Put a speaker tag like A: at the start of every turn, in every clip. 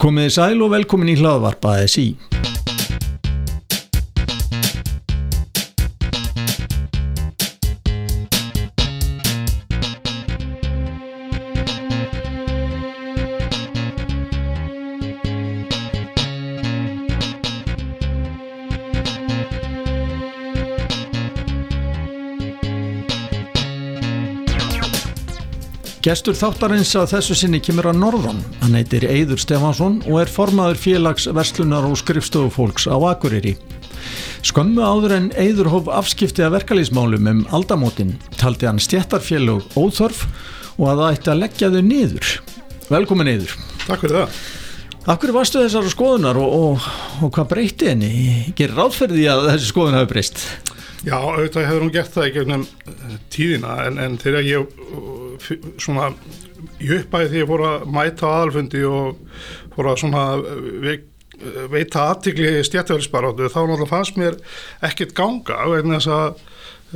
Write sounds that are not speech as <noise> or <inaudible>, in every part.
A: Komið í sæl og velkomin í hlaðvarpa ASI. Gestur þáttarins að þessu sinni kemur að Norðan. Hann heitir Eidur Stefansson og er formaður félags verslunar og skrifstofufólks á Akureyri. Skömmu áður en Eidur hóf afskipti að verkalýsmálum um aldamótin taldi hann stjættarfélug óþörf og að það ætti að leggja þau niður. Velkomin Eidur.
B: Takk fyrir það.
A: Akkur varstu þessar skoðunar og, og, og hvað breyti henni? Gerir ráðferði að þessi skoðun hafi breyst?
B: Já, auðvitað hefur hún gert það í gegnum tíðina en, en þegar ég svona í uppæði því ég fór að mæta aðalfundi og fór að svona veik, veita aðtikli stjættverðisbarótu þá náttúrulega fannst mér ekkert ganga vegna þess að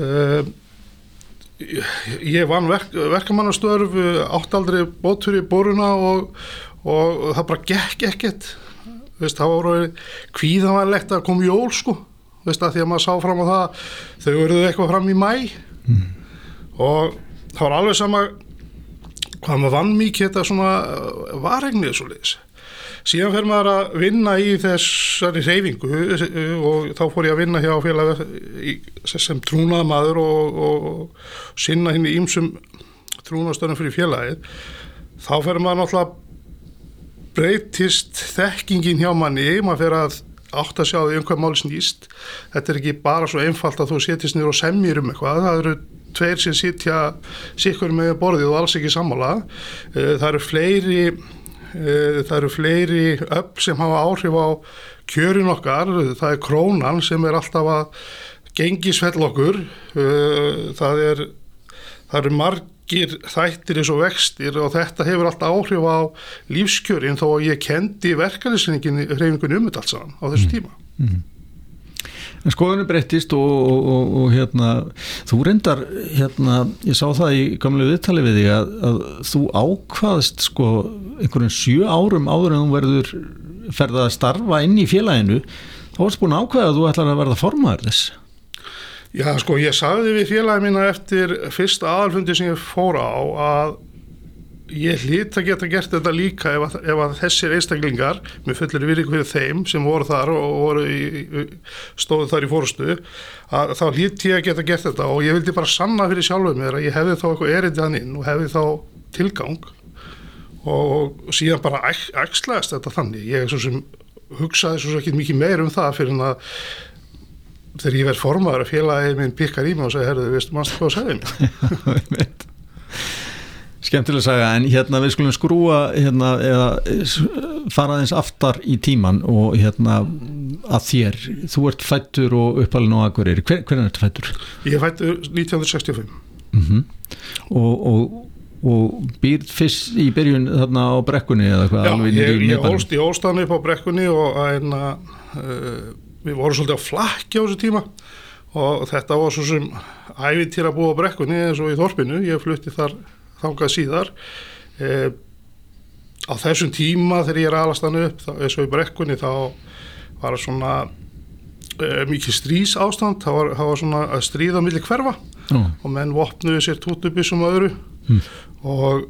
B: uh, ég vann verk, verkamannastörf áttaldri bótur í boruna og, og það bara gekk ekkert. Veist, það voru kvíðanvælegt að koma jól sko. Veist að því að maður sá fram á það þau verður eitthvað fram í mæ mm. og það var alveg sama hvað maður vann mikið þetta svona uh, varegnið svo leiðis síðan fer maður að vinna í þessari reyfingu og þá fór ég að vinna hjá félag sem trúnaðamadur og, og, og sinna hinn í ýmsum trúnaðstöðum fyrir félagið. Þá fer maður náttúrulega breytist þekkingin hjá manni maður fer að átt að sjá því um hvað máli snýst. Þetta er ekki bara svo einfalt að þú setjast nýra og semjir um eitthvað, það eru tveir sem sitja sikkur með borðið og alls ekki sammála. Eh, það eru fleiri eh, það eru fleiri öll sem hafa áhrif á kjörin okkar, það er krónan sem er alltaf að gengi svell okkur. Eh, það er það eru margir þættir eins og vextir og þetta hefur alltaf áhrif á lífskjörin þó að ég kendi verkefnisreifingunni um þetta alls saman á þessu tíma. Mm. -hmm.
A: En skoðunni breyttist og, og, og, og hérna, þú reyndar, hérna, ég sá það í gamlu viðtali við þig að, að þú ákvaðst sko einhverjum sjö árum áður en þú verður ferða að starfa inn í félaginu, þá varst búin að ákvaða að þú ætlar að verða formaður þess.
B: Já sko ég sagði við félagin mína eftir fyrsta aðalfundi sem ég fór á að ég hlýtt að geta gert þetta líka ef að, ef að þessir einstaklingar með fullir virðing fyrir þeim sem voru þar og voru í, stóðu þar í fórstu að þá hlýtt ég að geta gert þetta og ég vildi bara sanna fyrir sjálfuð mér að ég hefði þá eitthvað erindi hann inn og hefði þá tilgang og síðan bara axlaðist þetta þannig. Ég hugsaði svo ekki mikið meir um það fyrir en að þegar ég verð formaður að félagið minn pikkar í mig og segja herðu, veistu mannstu hvað að segja mér <laughs>
A: Skemmtilega að sagja, en hérna við skulum skrúa hérna, eða fara aðeins aftar í tíman og hérna að þér, þú ert fættur og uppalinn og akkurir, Hver, hvernig ert fættur?
B: Ég er fættur 1965
A: mm -hmm. og, og, og býr fyrst í byrjun þarna á brekkunni eða hvað?
B: Já, ég, ég ólst í óstanu upp á brekkunni og að, uh, við vorum svolítið á flakki á þessu tíma og þetta var svo sem ævintýra búið á brekkunni eins og í Þorpinu, ég flutti þar þángað síðar. E, á þessum tíma þegar ég er aðlastan upp eins og í brekkunni þá var það svona e, mikið strís ástand það var, það var svona að stríða millir hverfa mm. og menn vopnuði sér tótubissum öðru. Mm. og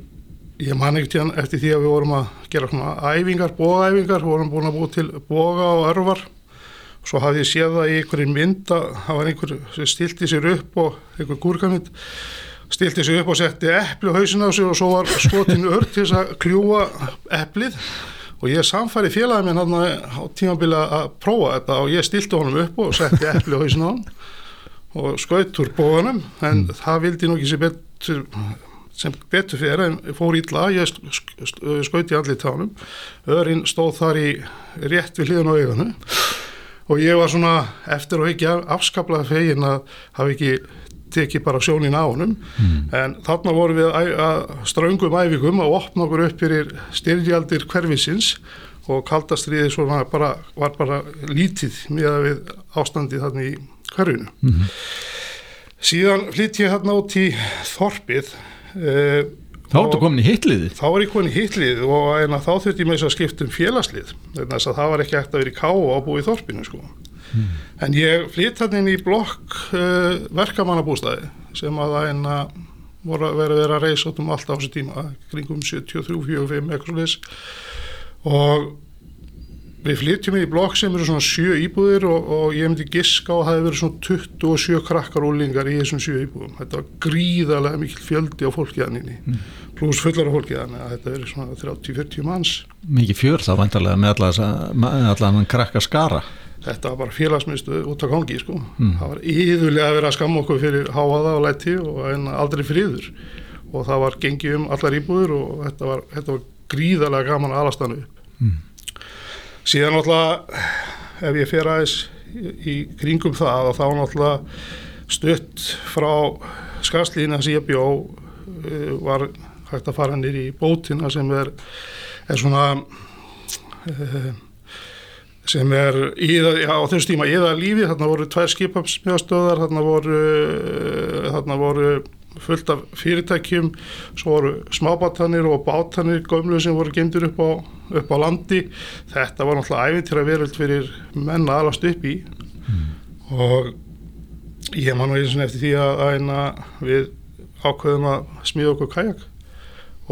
B: ég man ekkert hérna eftir því að við vorum að gera svona æfingar, bógaæfingar vorum búin að búið til bóga og örvar. Og svo hafði ég séð það í einhverjum mynd að það var einhver sem stilti sér upp og einhver gúrkamind stilti sig upp og setti eppli á hausin á sig og svo var skotinu ör til þess að kljúa epplið og ég samfæri félagið minn hann á tímabili að prófa þetta og ég stilti honum upp og setti eppli á hausin á hann og skaut úr bóðanum en mm. það vildi nú ekki sem betur sem betur fyrir en fór ítla ég skaut í allir tánum örinn stóð þar í rétt við hliðan á auðanu og ég var svona eftir og ekki afskaplað fegin að hafa ekki teki bara sjónin á honum mm. en þarna vorum við að, að ströngum æfingum að opna okkur upp fyrir styrjaldir hverfisins og kaldastriði bara, var bara lítið með að við ástandi þarna í hverfinu mm síðan flytt ég þarna út í Þorpið eh,
A: Þá ertu komin í hitliði
B: þá var ég komin í hitlið og þá þurfti ég með þess að skipta um félagslið þannig að það var ekki eftir að vera í ká og búið í þorpinu sko. En ég flytt hann inn í blokk uh, verkamannabústæði sem að það en að voru að vera, vera að reysa út um allt á þessu tíma kringum 73, 45 eitthvað leys og við flyttjum í blokk sem eru svona sjö íbúðir og, og ég myndi giska á að það hefur verið svona 27 krakkar úlingar í þessum sjö íbúðum. Þetta var gríðarlega mikil fjöldi á fólki þannig mm. pluss fullar á fólki þannig að þetta verið svona 30-40 manns.
A: Mikið fjör þá vantarlega með allan hann krakka skara
B: þetta var bara félagsmyndstöð út á gangi sko. það var yðurlega að vera að skamma okkur fyrir háaða og læti og en aldrei friður. Og það var gengið um allar íbúður og þetta var, þetta var gríðarlega gaman aðlastanu upp. Síðan náttúrulega ef ég fer aðeins í, kringum það og þá náttúrulega stutt frá skaslína sem ég bjó eh, var hægt að fara nýr í bótina sem er, er svona uh, sem er í, já, á þessum tíma íða lífi, þarna voru tvær skipafsmjöðstöðar, þarna voru eh, þarna voru fullt af fyrirtækjum, svo voru smábátanir og bátanir gömlu sem voru gemdur upp upp á landi. Þetta var náttúrulega æfintýra veröld fyrir menn að alast upp í. Og ég man nú eins og eftir því að, að eina, við ákveðum að smíða okkur kajak.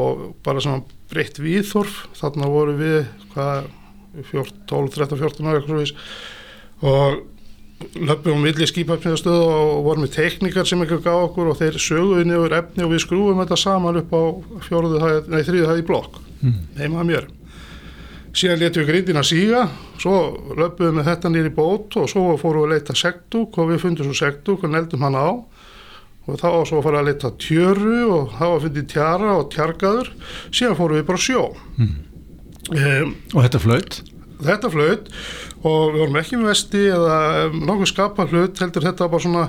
B: Og bara svona breytt viðþorf þarna voru við hvað 14, 12, 13, 14 ára og löpum á milli skipafniðastöðu og vorum með teknikar sem ykkur gaf okkur og þeir söguði niður efni og við skrúum þetta saman upp á fjóruðu hæð, nei þriðu hæð í blokk.
A: Mm.
B: heima að mér. Síðan letum við grindina síga svo löpum við þetta nýri bót og svo fórum við að leita segdúk og við fundum svo segdúk og neldum hann á. Og þá svo að fara að leita tjöru og þá var fundið tjara og tjargaður. Síðan fórum við bara sjó um,
A: Og þetta flöut
B: þetta flöut og við vorum ekki með vesti eða nokkuð skapa hlut heldur þetta bara svona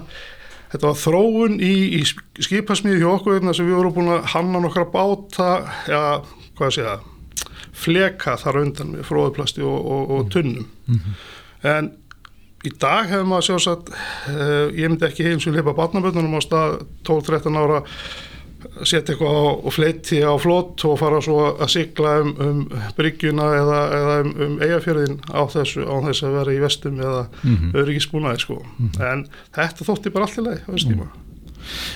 B: þetta var þróun í, í skipasmíði hjá okkur vegna sem við vorum búin að hanna nokkra báta eða hvað að segja fleka þar undan með fróðuplasti og, og, og tunnum. En í dag hefur maður sjálfsagt uh, ég myndi ekki heim sem leipa barnaböndunum á stað 12-13 ára setja eitthvað á, og fleiti á flott og fara svo að sigla um, um bryggjuna eða, eða um, um eigafjörðin á þessu á þess að vera í vestum eða
A: Mhm.
B: öryggisbúnaði sko. En þetta þótti bara allt í leið á þessum tíma.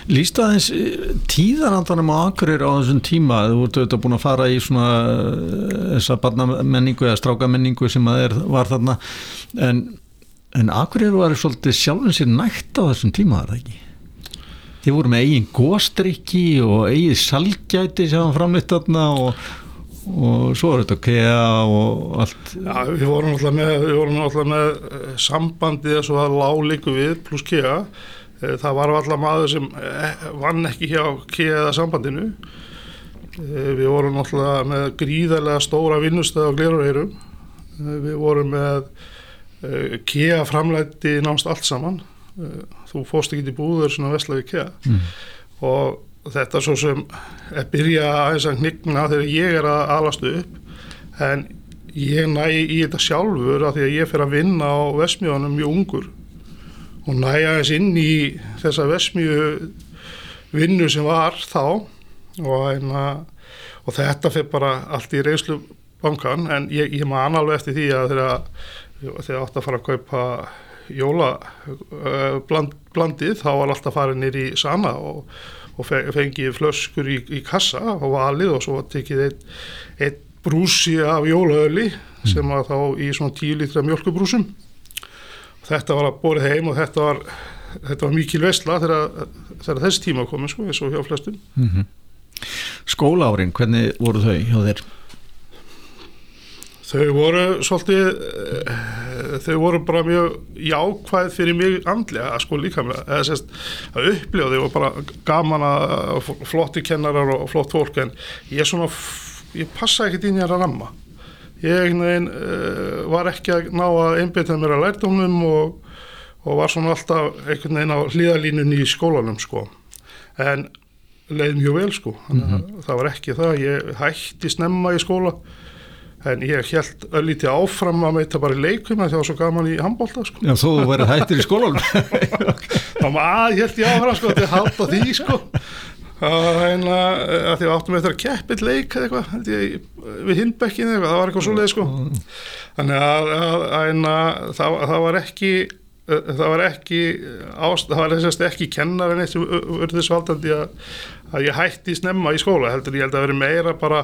A: Lýstu aðeins eh, tíðarandanum á Akureyri á þessum tíma? Þú ert auðvitað búin að fara í svona eh, þessa barnamenningu eða strákamenningu sem að er, var þarna. En, en Akureyri var svolítið sjálfum sér nægt á þessum tíma það ekki þið voru með eigin góstrykki og eigin salgæti sem framleitt þarna og, og svo er þetta kea og allt.
B: Já, við vorum alltaf með, vorum alltaf með eh, sambandið svo að láleiku við pluss KEA. Eh, það var alltaf maður sem eh, vann ekki hjá KEA eða sambandinu. Við vorum alltaf með gríðarlega stóra vinnustöð á Glerureyrum við vorum með KEA framlætti námst allt saman þú fóst ekki í búður svona vesla við KEA
A: Mm.
B: og þetta svo sem er byrja aðeins að knigna þegar ég er að alast upp en ég næ í þetta sjálfur af því að ég fer að vinna á vesmjónum mjög ungur. Og næ aðeins inn í þessa vesmíu vinnu sem var þá. Og, einna, og þetta fyrir bara allt í reynslu bankan en ég, ég man alveg eftir því að þegar þegar átt að fara að kaupa jóla uh, bland, blandið þá var alltaf farið nýr í sana og, og fe- fengið flöskur í, í kassa og valið og svo tekið eitt, eitt brúsi af jólaöli sem var þá í svona 10 litra mjölkubrúsum þetta var að borið heim og þetta var, þetta var mikil vesla þegar, þegar þessi tíma komið sko, eins og hjá flestum.
A: mm skólaárin, hvernig voru þau hjá þér?
B: Þau voru svolítið, eh, þau voru bara mjög jákvæð fyrir mig andlega sko líka með, eða sérst að upplifa þau og bara gaman að flotti kennarar og flott fólk en ég svona, ég passa ekkert inn í að ramma. Ég veginn uh, var ekki að ná að einbytta mér að lærdómnum og, og var svona alltaf einhvern veginn á hlýðalínunni í skólanum sko. En leið mjög vel sko, þannig að það var ekki það, ég hætti snemma í skóla en ég held öllítið áfram að meita bara í leikum að það var svo gaman í handbólta sko.
A: Já, þú verið hættir í skólanum
B: þá maður held ég áfram sko til að halda því sko að hérna, að því að áttum eftir að keppið leik eða eitthvað, við hindbekkin eða eitthvað, það var eitthvað svoleið sko þannig að, að, að hérna, það, það var ekki það var ekki ást, það var þessast ekki kennar en eitt sem urðis valdandi að, að ég hætti snemma í skóla heldur ég held að vera meira bara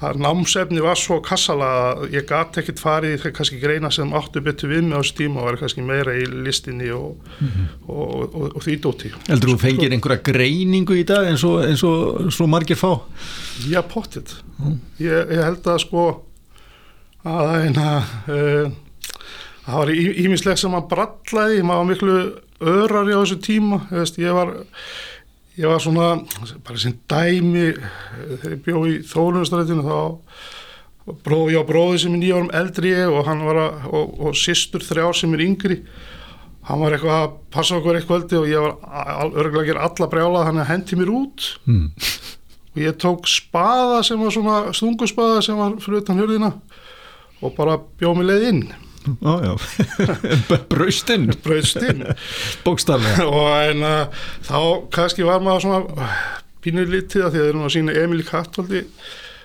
B: að námsefni var svo kassala að ég gati ekkert farið kannski greina sem áttu betur við mig á þessu tíma og var kannski meira í listinni og, mm -hmm. og, og, og því dóti
A: Heldur þú fengir einhverja greiningu í dag eins og, eins og svo margir fá?
B: Já, pottit mm. ég, ég held að sko að eina uh, það var íminslega sem að brallaði, maður var miklu örari á þessu tíma, veist, ég var ég var svona bara sem dæmi þegar ég bjó í þólunastrættinu þá bróð, ég á bróði sem er nýjárum eldri ég og hann var að, og, og sýstur þrjá sem er yngri. Hann var eitthvað að passa okkur eitthvað og ég var örgulega að gera alla brjála þannig að hendi mér út. Mm. og ég tók spaða sem var svona stunguspaða sem var fyrir utan hörðina og bara bjóð mig leið inn <laughs>
A: Braustinn.
B: Braustinn. <laughs>
A: Bókstaflega.
B: Og en uh, þá kannski var maður svona pínur litið að því að það er nú að sína Emil Kattoldi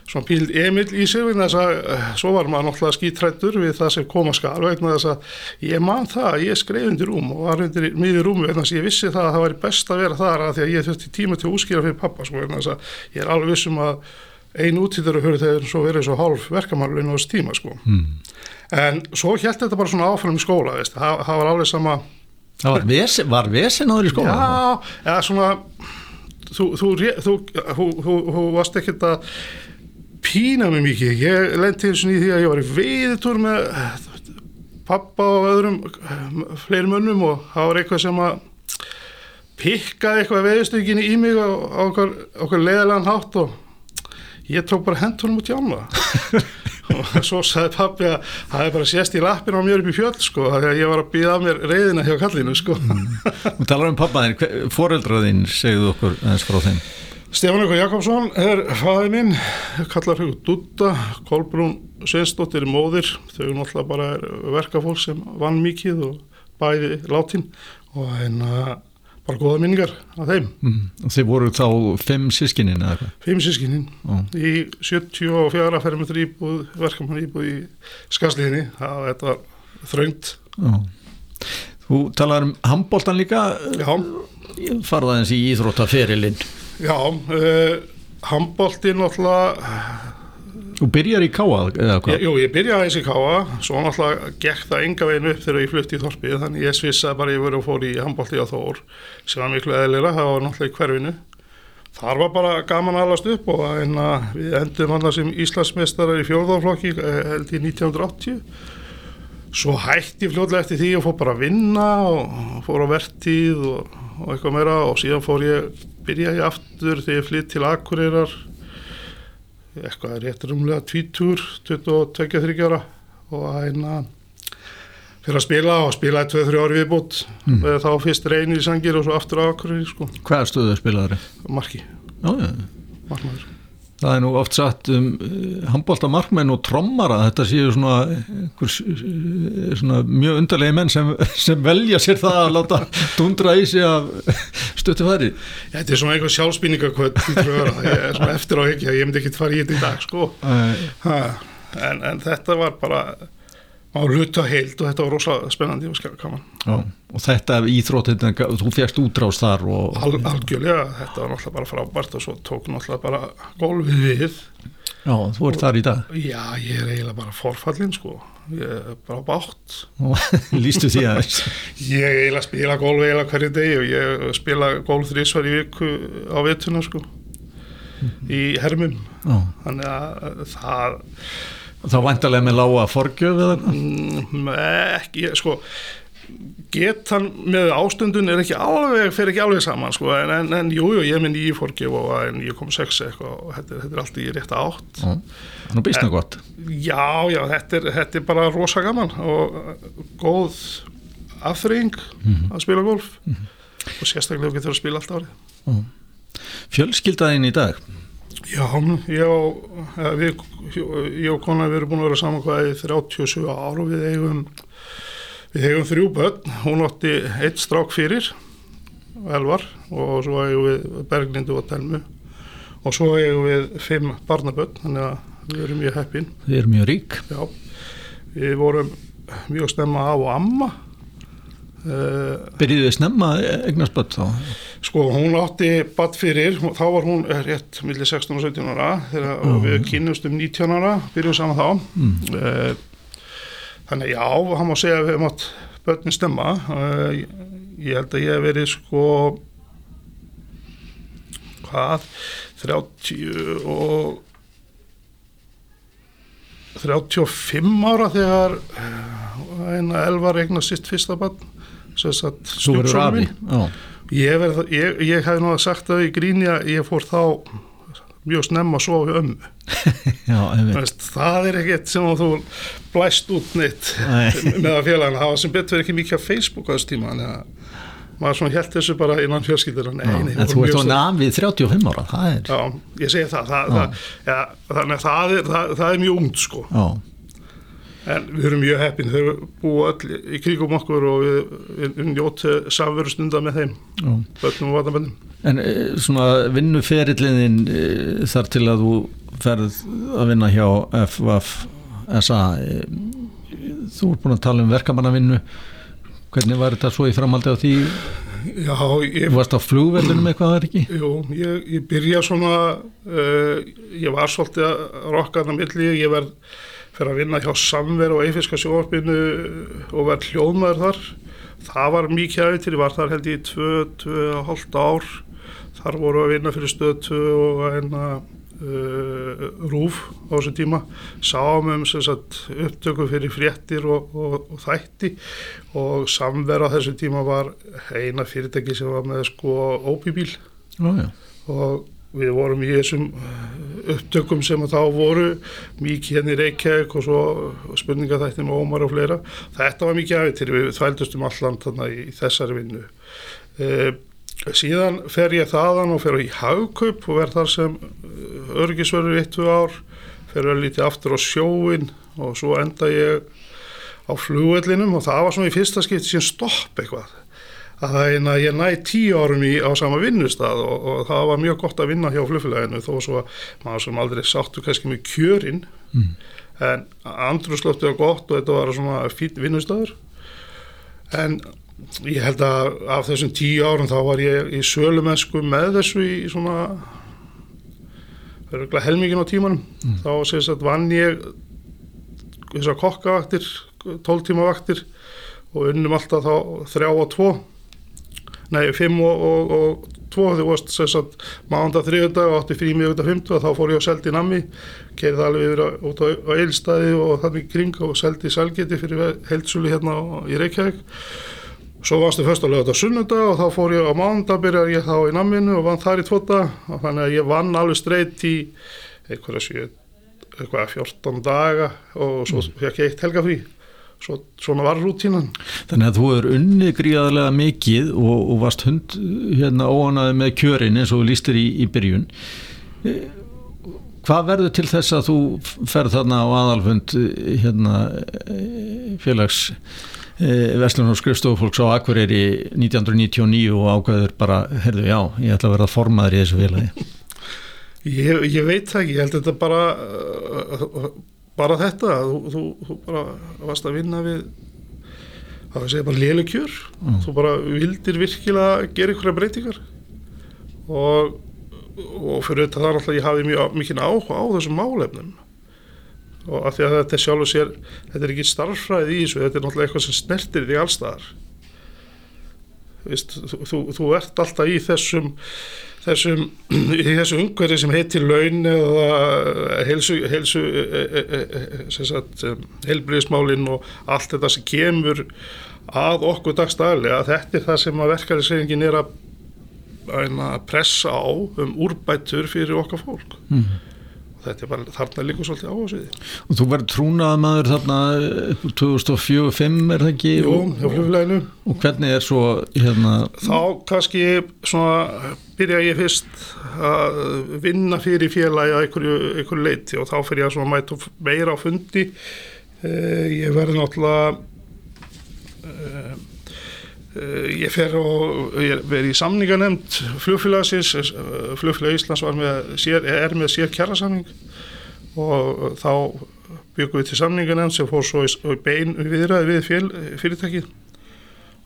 B: svona píl Emil í sig þess að uh, svo var maður náttúrulega skítrættur við það sem koma skal vegna þess að ég man það, ég skreif undir rúm og var undir miður rúmi vegna þess að ég vissi það að það væri best að vera þar að því að ég þurfti tíma til að úskýra fyrir pappa sko vegna þess að ég er alveg vissum að einu útíður að höra þegar svo verið svo hálf verkamannlun á þessu tíma sko. Mm. En svo held þetta bara svona áfram í skóla veist. það, það var alveg sama
A: Það var vesen, var vesen áður í skóla?
B: Já, eða svona þú, þú, þú, þú varst ekkert að pína mig mikið ég lendi eins og í því að ég var í veiðtúr með pappa og öðrum fleiri mönnum og það var eitthvað sem að pikkaði eitthvað veiðstökinni í mig á okkur, okkur leðalega hátt og ég tók bara hendunum út í ána <laughs> og svo sagði pappi að það hefði bara sést í lappin á mér upp í fjöld sko, þegar ég var að býða af mér reyðina hjá kallinu sko.
A: Mm. Þú talar um pappaðin, foreldraðinn segjuðu okkur eins frá þeim.
B: Stefán Eko Jakobsson er fæði minn kallar fyrir Dutta Kolbrún Sveinsdóttir er móðir. Þau er náttúrulega bara verkafólk sem vann mikið og bæði látin. Og hérna bara goða minningar af þeim mm.
A: og þeir voru þá fimm sískinin eða eitthvað?
B: Fimm sískinin oh. í 74 fermetri íbúð verkamann íbúð í Skarsliðinni það var þraungt oh.
A: Þú talar um handbóltan líka
B: Já
A: farðaðins í Íþróttaferilinn
B: Já, uh, handbóltin alltaf
A: Þú byrjar í káa eða hvað?
B: Jú, ég byrjaði eins í káa, svo náttúrulega gekk það enga veginn upp þegar ég flutti í Þorpið, þannig ég svissaði bara yfir og fór í handbólti á Þór, sem var miklu eðlera, það var náttúrulega í hverfinu. Þar var bara gaman allast upp og enna, við endum hann sem Íslandsmeistarar í fjórðarflokki eh, held í 1980. Svo hætti fljóðlega eftir því og fór bara að vinna og fór á vertíð og, og eitthvað meira og síðan fór ég, byrjaði ég aftur þegar ég flytt til Akureyrar eitthvað rétt rumlega tvítur 22-23 ára og hérna fyrir að spila og spilaði 2-3 ári viðbútt mm. þá fyrst reynir í sangir og svo aftur á akkurir sko.
A: Hvað stöðu spilaður?
B: Marki. Markmaður
A: Það er nú oft satt um eh, handbóltamarkmenn og trommara. Þetta séu svona, einhver, svona mjög undarlegi menn sem, <laughs> sem velja sér það að láta dundra í sig af <laughs> stöttu færi.
B: Ja, Þetta er svona einhver sjálfsbynningarkvöld eftir á ekki að ég myndi ekki fara í þetta í dag sko. en, en þetta var bara á hluta heilt og þetta var rosalega spennandi og
A: Já, og þetta íþrótt, þú fjækst útrást þar og...
B: Al, algjörlega, þetta var náttúrulega bara frábært og svo tók náttúrulega bara gólfið við.
A: Já, þú ert þar í dag.
B: Já, ég er eiginlega bara forfallin sko. Ég er bara bátt <laughs>
A: Lýstu því aðeins.
B: Ég er eiginlega að spila gólf eiginlega hverju deg og ég spila gólf þrísvar í viku á vituna sko í hermum. Já. þannig að það
A: Þá vantarlega með lága forgjöf eða hvað?
B: Mm, ekki, sko getan með ástundun er ekki alveg, fer ekki alveg saman sko, en, en, en jújú, jú, ég minn í forgjöf og ég kom sex eitthvað og þetta, þetta er allt í rétt átt
A: Þannig býst það gott
B: Já, já, þetta er, þetta er bara rosa gaman og góð aðfrýing mm -hmm. að spila golf mm -hmm. og sérstaklega getur að spila allt árið
A: Fjölskyldaðinn í dag
B: Já, og, við, ég og konar við erum búin að vera saman hvað í 37 ára og við eigum, við eigum þrjú börn, hún átti eitt strák fyrir elvar og svo eigum við Berglindu og Telmu. Og svo eigum við fimm barnaböld þannig að við erum mjög heppin.
A: Þið eru mjög rík.
B: Já, við vorum mjög snemma af og amma
A: Byrjuðu þið snemma eignast börn þá?
B: Sko, hún átti badd fyrir, þá var hún eh, rétt millir 16 og 17 ára þegar mm. við kynumst um 19 ára, byrjuðum saman þá. Mm. Þannig já, hann má segja að við hefum átt börnin stemma. Eh, ég held að ég hef verið sko, hvað, 30 og 35 ára þegar eh, eina elvar eignar sitt fyrsta barn,
A: Já.
B: Ég, ég, ég hef nú sagt það í gríni að ég fór þá mjög snemma að sofa. <laughs> Veist, það er ekkert sem að þú blæst út neitt
A: Nei. <laughs>
B: með að félagana. Það var sem betur ekki mikið á Facebook á þessu tíma. Að maður svona held þessu bara innan fjölskyldur.
A: En þú ert
B: stór-
A: nafið 35 ára, það er...
B: Já, ég segi það. það,
A: Já.
B: það ja, þannig að það er, það, það er mjög ungt sko.
A: Já,
B: En við erum mjög heppin. Þau búa öll í kringum okkur og við, við, njóti samveru stunda með þeim. Bönnum og vatnabönnum.
A: En eh, svona vinnuferillin þar til að þú ferð að vinna hjá FVF SA eh, þú ert búin að tala um verkamannavinnu hvernig var þetta svo í framhaldi á því
B: Já, ég
A: þú varst á flugverðunum eitthvað það er ekki
B: Jú, ég, ég byrja svona, uh, ég var svolítið að rokka þarna milli, ég verð fyrir að vinna hjá Samver og Eifiska sjóarpinu og verð hljóðmaður þar. Það var mikið aðeins til, ég var þar held ég í tvö, tvö og hálft ár. Þar voru að vinna fyrir stöð tvö og eina uh, rúf á þessu tíma. Sáum um upptöku fyrir fréttir og, og, og þætti og Samver á þessu tíma var eina fyrirtæki sem var með sko óbíbíl
A: já,
B: og við vorum í þessum uh, upptökum sem að þá voru mikið hérna í Reykjavík og svo spurningaþætti með Ómar og fleira. Þetta var mikið aðeins til við þvældust um alland þarna í þessari vinnu. Uh, síðan fer ég þaðan og fer í hagkaup og verð þar sem örgisverður eitt, tvö ár. Fer að lítið aftur á sjóin og svo enda ég á flugvellinum og það var svona í fyrsta skipti sem stopp eitthvað að það er að ég næ tíu árum í á sama vinnustad og, og það var mjög gott að vinna hjá flugfélaginu þó svo að maður sem aldrei sáttu kannski með kjörin.
A: Mm.
B: en andruslöftu var gott og þetta var svona fín vinnustadur en ég held að af þessum tíu árum þá var ég í sölumensku með þessu í svona helmingin á tímanum. Þá sést að vann ég þessar kokkavaktir 12 tíma vaktir og unnum alltaf þá þrjá og tvo nei, fimm og, og, og tvo því varst sem sagt mánda þriðudag og átti frí miðugudag fymtu og þá fór ég á seldi nammi kerði alveg yfir á, út á, á eilstæði og þannig kring og seldi selgeti fyrir heildsúli hérna í Reykjavík. Svo varstu fyrst á lögða sunnudag og þá fór ég á mánda byrjar ég þá í namminu og vann þar í tvota og þannig að ég vann alveg streyt í einhverja sjö eitthvað 14 daga og svo fekk ég eitt helgafrí svo, svona var rútínan
A: Þannig að þú er unnið gríðarlega mikið og, og varst hund hérna óanaði með kjörin eins og þú lístir í, í byrjun. Eh, Hvað verður til þess að þú ferð þarna á aðalfund eh, hérna eh, félags Vestlun og skrifstofufólks á Akureyri 1999 og ákveður bara, herðu já, ég ætla að verða formaður í þessu félagi.
B: Ég, ég veit það ekki, ég held þetta bara bara þetta þú, þú, þú bara varst að vinna við það var að segja bara lélu kjör.
A: Mm.
B: þú bara vildir virkilega gera ykkur breytingar. Og, og fyrir þetta það er alltaf ég hafi mjög mikið áhuga á þessum málefnum. Og af því að þetta er sjálfur sér þetta er ekki starffræði í þessu þetta er náttúrulega eitthvað sem snertir því allstaðar Vist, þú, þú ert alltaf í þessum þessum, í þessu umhverfi sem heitir laun eða heilsu, heilsu e, e, e, sem sagt, heilbriðismálinn og allt þetta sem kemur að okkur dagstæðilega, þetta er það sem að verkefnisreifingin er að, að pressa á um úrbætur fyrir okkar fólk
A: Mm.
B: Þetta er bara þarna líka svolítið áhersvið
A: Og þú verður trúnað maður þarna upp úr 2004-2005 er það ekki?
B: Jú, hjá flugfélaginu.
A: Og hvernig er svo hérna,
B: þá kannski svona byrja ég fyrst að vinna fyrir félagi að einhverju, einhverju leiti og þá fyrir ég að svona mæta meira á fundi. Eh, ég verði náttúrulega eh, ég fer og ég verið í samninganemnd flugfélagsins uh, flugfélag Íslands með sér, er með sér kjærasamning og þá byggum við til samninganemnd sem fór svo í bein viðræði við fél, fyrirtækið.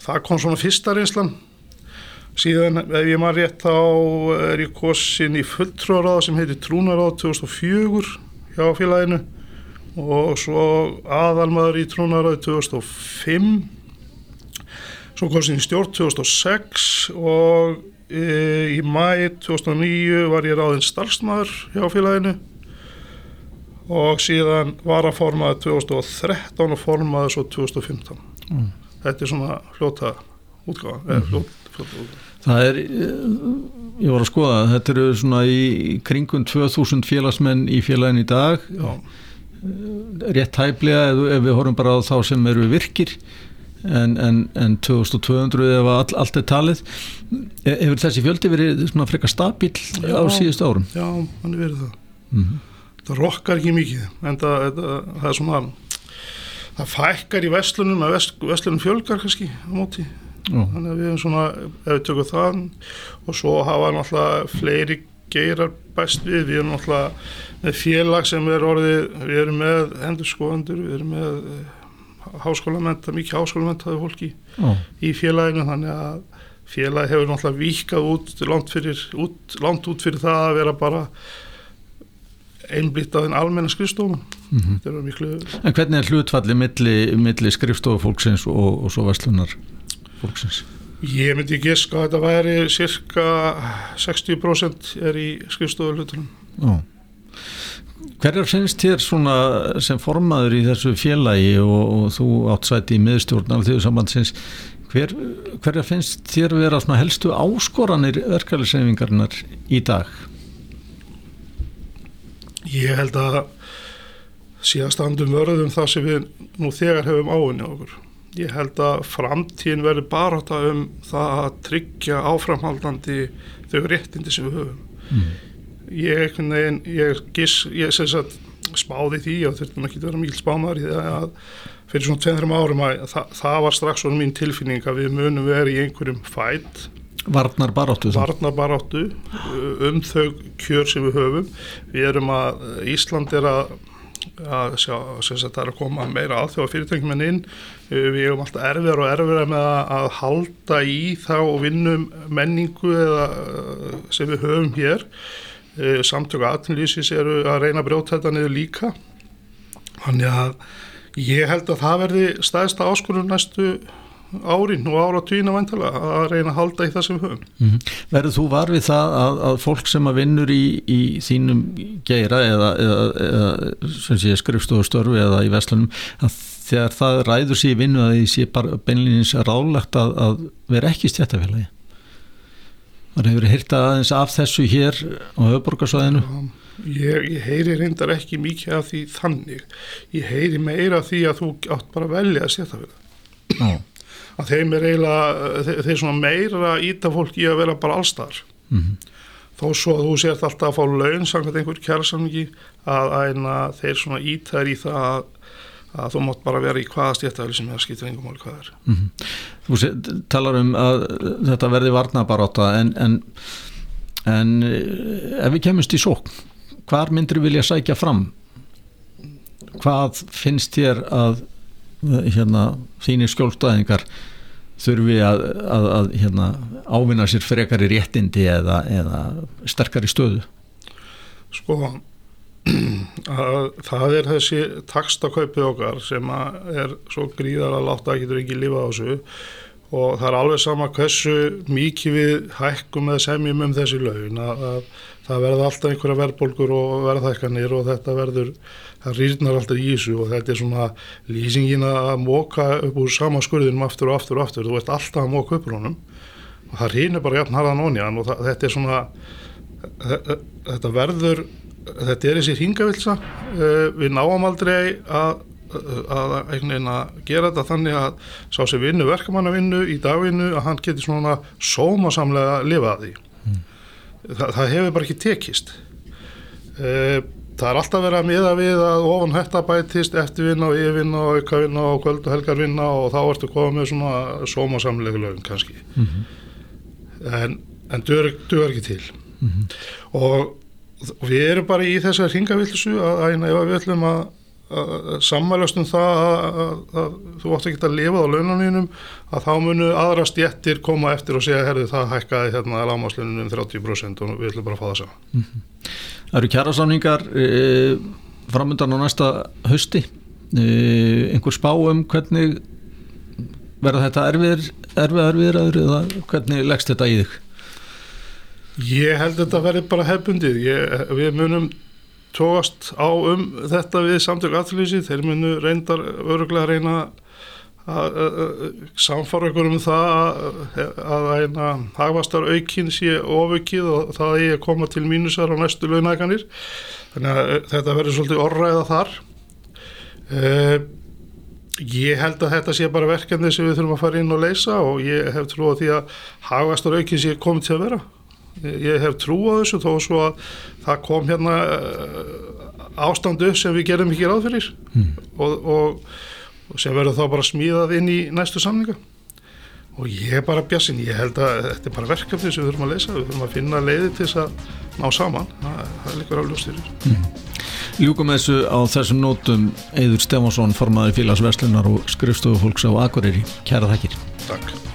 B: Það kom svona fyrsta reynslan. Síðan ef ég maður rétt þá er ég kosin í fulltróðaráð sem heitir Trúnaráð 2004 hjá félaginu og svo aðalmaður í Trúnaráð 2005 svo kosin í stjórn 2006 og e, í mæ 2009 var ég ráðinn starfsmaður hjá félaginu og síðan var að formaði 2013 og formaði svo 2015 mm. þetta er svona fljóta útgáða mm -hmm. fljóta,
A: Það er, ég var að skoða, þetta eru svona í kringum 2000 félagsmenn í félagin í dag, Já. rétt hæflega ef við horfum bara á þá sem eru virkir en, en, en 2200 ef all, allt er talið. E, hefur þessi fjöldi verið svona frekar stabíl á síðustu árum?
B: Já, hann er verið það. Mm -hmm það rokkar ekki mikið en það, það, það er svona það fækkar í vestlunum að vest, vestlunum fjölgar kannski á móti Ó. þannig að við erum svona ef við tökum það og svo hafa náttúrulega fleiri geirar bæst við, við erum náttúrulega með félag sem er orðið við erum með endurskoðandur við erum með háskólamenta mikið háskólamentaði fólki Ó. í félaginu þannig að félagi hefur náttúrulega vikað út langt, fyrir, út, langt út fyrir það að vera bara einblýtt á þenn almenna skrifstofun mm -hmm. miklu...
A: En hvernig er hlutfalli milli, milli skrifstofufólksins og, og svo vestlunar fólksins?
B: Ég myndi ekki eska að þetta væri cirka 60% er í skrifstofu hlutunum
A: Hverjar finnst þér svona sem formaður í þessu félagi og, og þú áttsæti í miðstjórn alþjóðu sambandsins hver, hverjar finnst þér vera helstu áskoranir verkefæliseyfingarnar í dag?
B: Ég held að síðan standum vörðum það sem við nú þegar hefum áinni okkur. Ég held að framtíðin verður bara um það að tryggja áframhaldandi þau réttindi sem við höfum. Mm. Ég, negin, ég, giss, ég sagt, spáði því og er ekki verið mjög spámar í það að fyrir svona 2-3 árum að það, það var strax svona mín tilfinning að við munum verið í einhverjum fætt
A: Varnar baráttu
B: Varnar baráttu um þau kjör sem við höfum. Við erum að Ísland er að að sjá, það er að koma meira aðþjóða fyrirtækjum inn. Við erum alltaf erfiðar og erfiðar með að halda í þá og vinnum menningu eða, sem við höfum hér samtöku aðtunlýsis eru að reyna að brjóta þetta niður líka þannig að ég held að það verði staðista áskurður næstu árin og ára týna vantala að reyna að halda í við höfum. Mm -hmm.
A: Verður þú var við það að, að fólk sem að vinnur í, í þínum geira eða, eða, eða skrifstofustörfi eða í vestlunum að þegar það ræður sér vinnu að því sé bara beinleginins rálegt að, að vera ekki stjættafélagi? Það hefur hýrt aðeins af þessu hér á höfuborgarsvæðinu?
B: Ég, ég heyri reyndar ekki mikið af því þannig. Ég heyri meira af því að þú átt bara að velja að stjættafélagi. Já að þeim er eiginlega, þeir, svona meira íta fólk í að vera bara allstar mm -hmm. þó svo að þú sért alltaf að fá laun samkvæmt einhver kjærsamningi að, að þeir svona íta er í það að, að þú mátt bara vera í hvaða stjættafél sem það skiptir engum máli hvað er. Mm -hmm.
A: Þú talar um að þetta verði varna bara átta en, en, en eh, ef við kemumst í sók hvar myndir við vilja sækja fram? Hvað finnst þér að hérna, þínir skjólstæðingar þurfi að, að, að hérna, ávinna sér frekar í réttindi eða, eða sterkar í stöðu?
B: Sko það er þessi takstakaupi okkar sem er svo gríðar að láta að getur ekki lífa á þessu. Og það er alveg sama hversu mikið við hækkum eða semjum um þessi laun að, að það verða alltaf einhverja verðbólkur og verðhækkanir og þetta verður það rýrnar alltaf í þessu og þetta er svona lýsingin að móka upp úr sama skurðinum aftur og aftur og aftur. Þú ert alltaf að móka upp úr honum og það rýrnir bara jafn harðan ónjan og það, þetta er svona þetta verður þetta er þessi hingavilsa eh, við náum aldrei að að, að gera þetta þannig að sá sem vinnu verkamannavinnu í dagvinnu að hann getur svona sómasamlega að lifa að því. Mm. Þa, það hefur bara ekki tekist. Eða það er alltaf verið að miða við að ofan hætta bætist eftirvinna og yfirvinna og aukavinna og kvöld og helgarvinna og þá ertu komið með svona sómasamlegu lögum kannski. En, en duður ekki til. Og við erum bara í þessar hringavillisu að, að ef við ætlum að, að sammælast um það að, að, að þú átt ekki að lifa á launanínum að þá munu aðra stjettir koma eftir og segja herðu það hækkaði hérna lámaslunum um 30% og við ætlum bara að fá það saman.
A: Það eru kjærasamningar e, framöndan á næsta hausti? E, einhver spá um hvernig verða þetta erfiðir erfiðar viðræður eða hvernig leggst þetta í þig?
B: Ég held að þetta verði bara hefbundið. Ég, við munum tóast á um þetta við samtök aðlýsi. Þeir munu reyndar öruglega reyna að, samfara ykkur um það að, eina hagvastar aukinn sé ofaukið og það er að koma til mínusar á næstu launækanir. Þannig að þetta verður svolítið orðræða þar. Uh, Ég held að þetta sé bara verkefni sem við þurfum að fara inn og leysa og ég hef trú á því að hagvastar aukinn sé komið til að vera ég hef trú á þessu þó svo að það kom hérna ástandu sem við gerum ekki ráð fyrir mm. og, og, og sem verður þá bara smíðað inn í næstu samninga og ég er bara bjassin, ég held að þetta er bara verkefni sem við þurfum að leysa, við þurfum að finna leiði til þess að ná saman, það, það er líka ráðljóðstýrir mm.
A: Ljúkum þessu á þessum nótum Eður Stefansson, formaður félagsverslunar og skrifstofufólks á Akureyri. Kæra þakkir.
B: Takk.